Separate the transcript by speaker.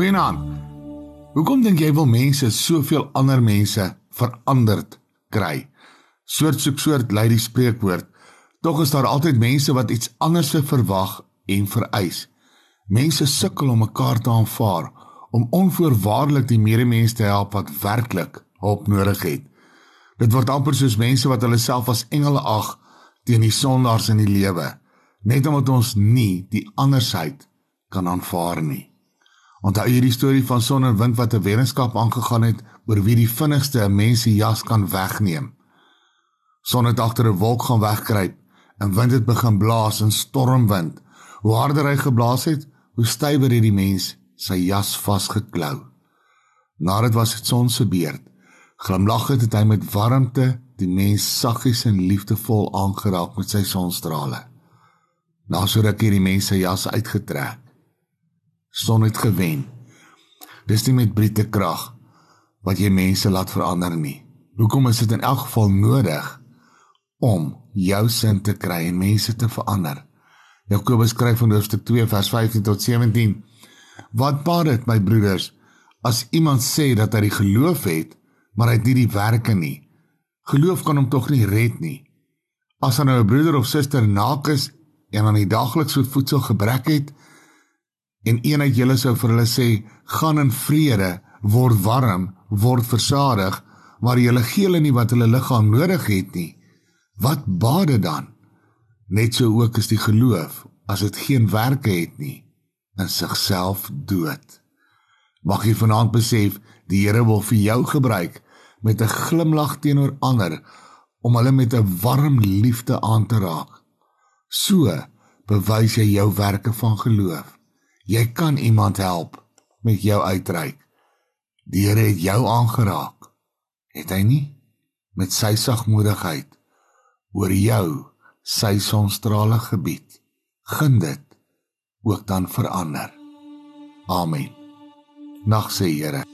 Speaker 1: Goeienaand. Hoekom dink jy wil mense soveel ander mense veranderd kry? Soort soek soort lei die spreekwoord. Tog is daar altyd mense wat iets anders verwag en vereis. Mense sukkel om mekaar te aanvaar, om onvoorwaardelik die medemens te help wat werklik hulp nodig het. Dit word amper soos mense wat hulle self as engele ag teen die sondaars in die lewe, net omdat ons nie die andersheid kan aanvaar nie. Onthou jy die storie van son en wind wat 'n wetenskap aangegaan het oor wie die vinnigste 'n mens se jas kan wegneem? Son het agter 'n wolk gaan wegkruip en wind het begin blaas in stormwind. Hoe harder hy geblaas het, hoe stywer het die mens sy jas vasgeklou. Nadat was dit son se beurt. Glimlaggend het hy met warmte die mens saggies en liefdevol aangeraak met sy sonstrale. Na so ruk het die mens sy jas uitgetrek son het gewen. Dis nie met brute krag wat jy mense laat verander nie. Hoekom is dit in elk geval nodig om jou sin te kry en mense te verander? Jakobus skryf in hoofstuk 2 vers 15 tot 17: Wat baat dit my broeders as iemand sê dat hy die geloof het, maar hy het nie die werke nie? Geloof kan hom tog nie red nie. As hy nou 'n broeder of suster naak is en aan die daglikse voedsel gebrek het, en een uit julle sou vir hulle sê gaan in vrede word warm word versadig maar julle gee hulle nie wat hulle liggaam nodig het nie. Wat bade dan? Net so ook is die geloof as dit geen werke het nie in sigself dood. Mag jy vanaand besef die Here wil vir jou gebruik met 'n glimlag teenoor ander om hulle met 'n warm liefde aan te raak. So bewys jy jou werke van geloof Jy kan iemand help met jou uitreik. Die Here het jou aangeraak. Het hy nie met sy sagmoedigheid oor jou sy sonstrale gebied. Gun dit ook dan verander. Amen. Nag sê Here.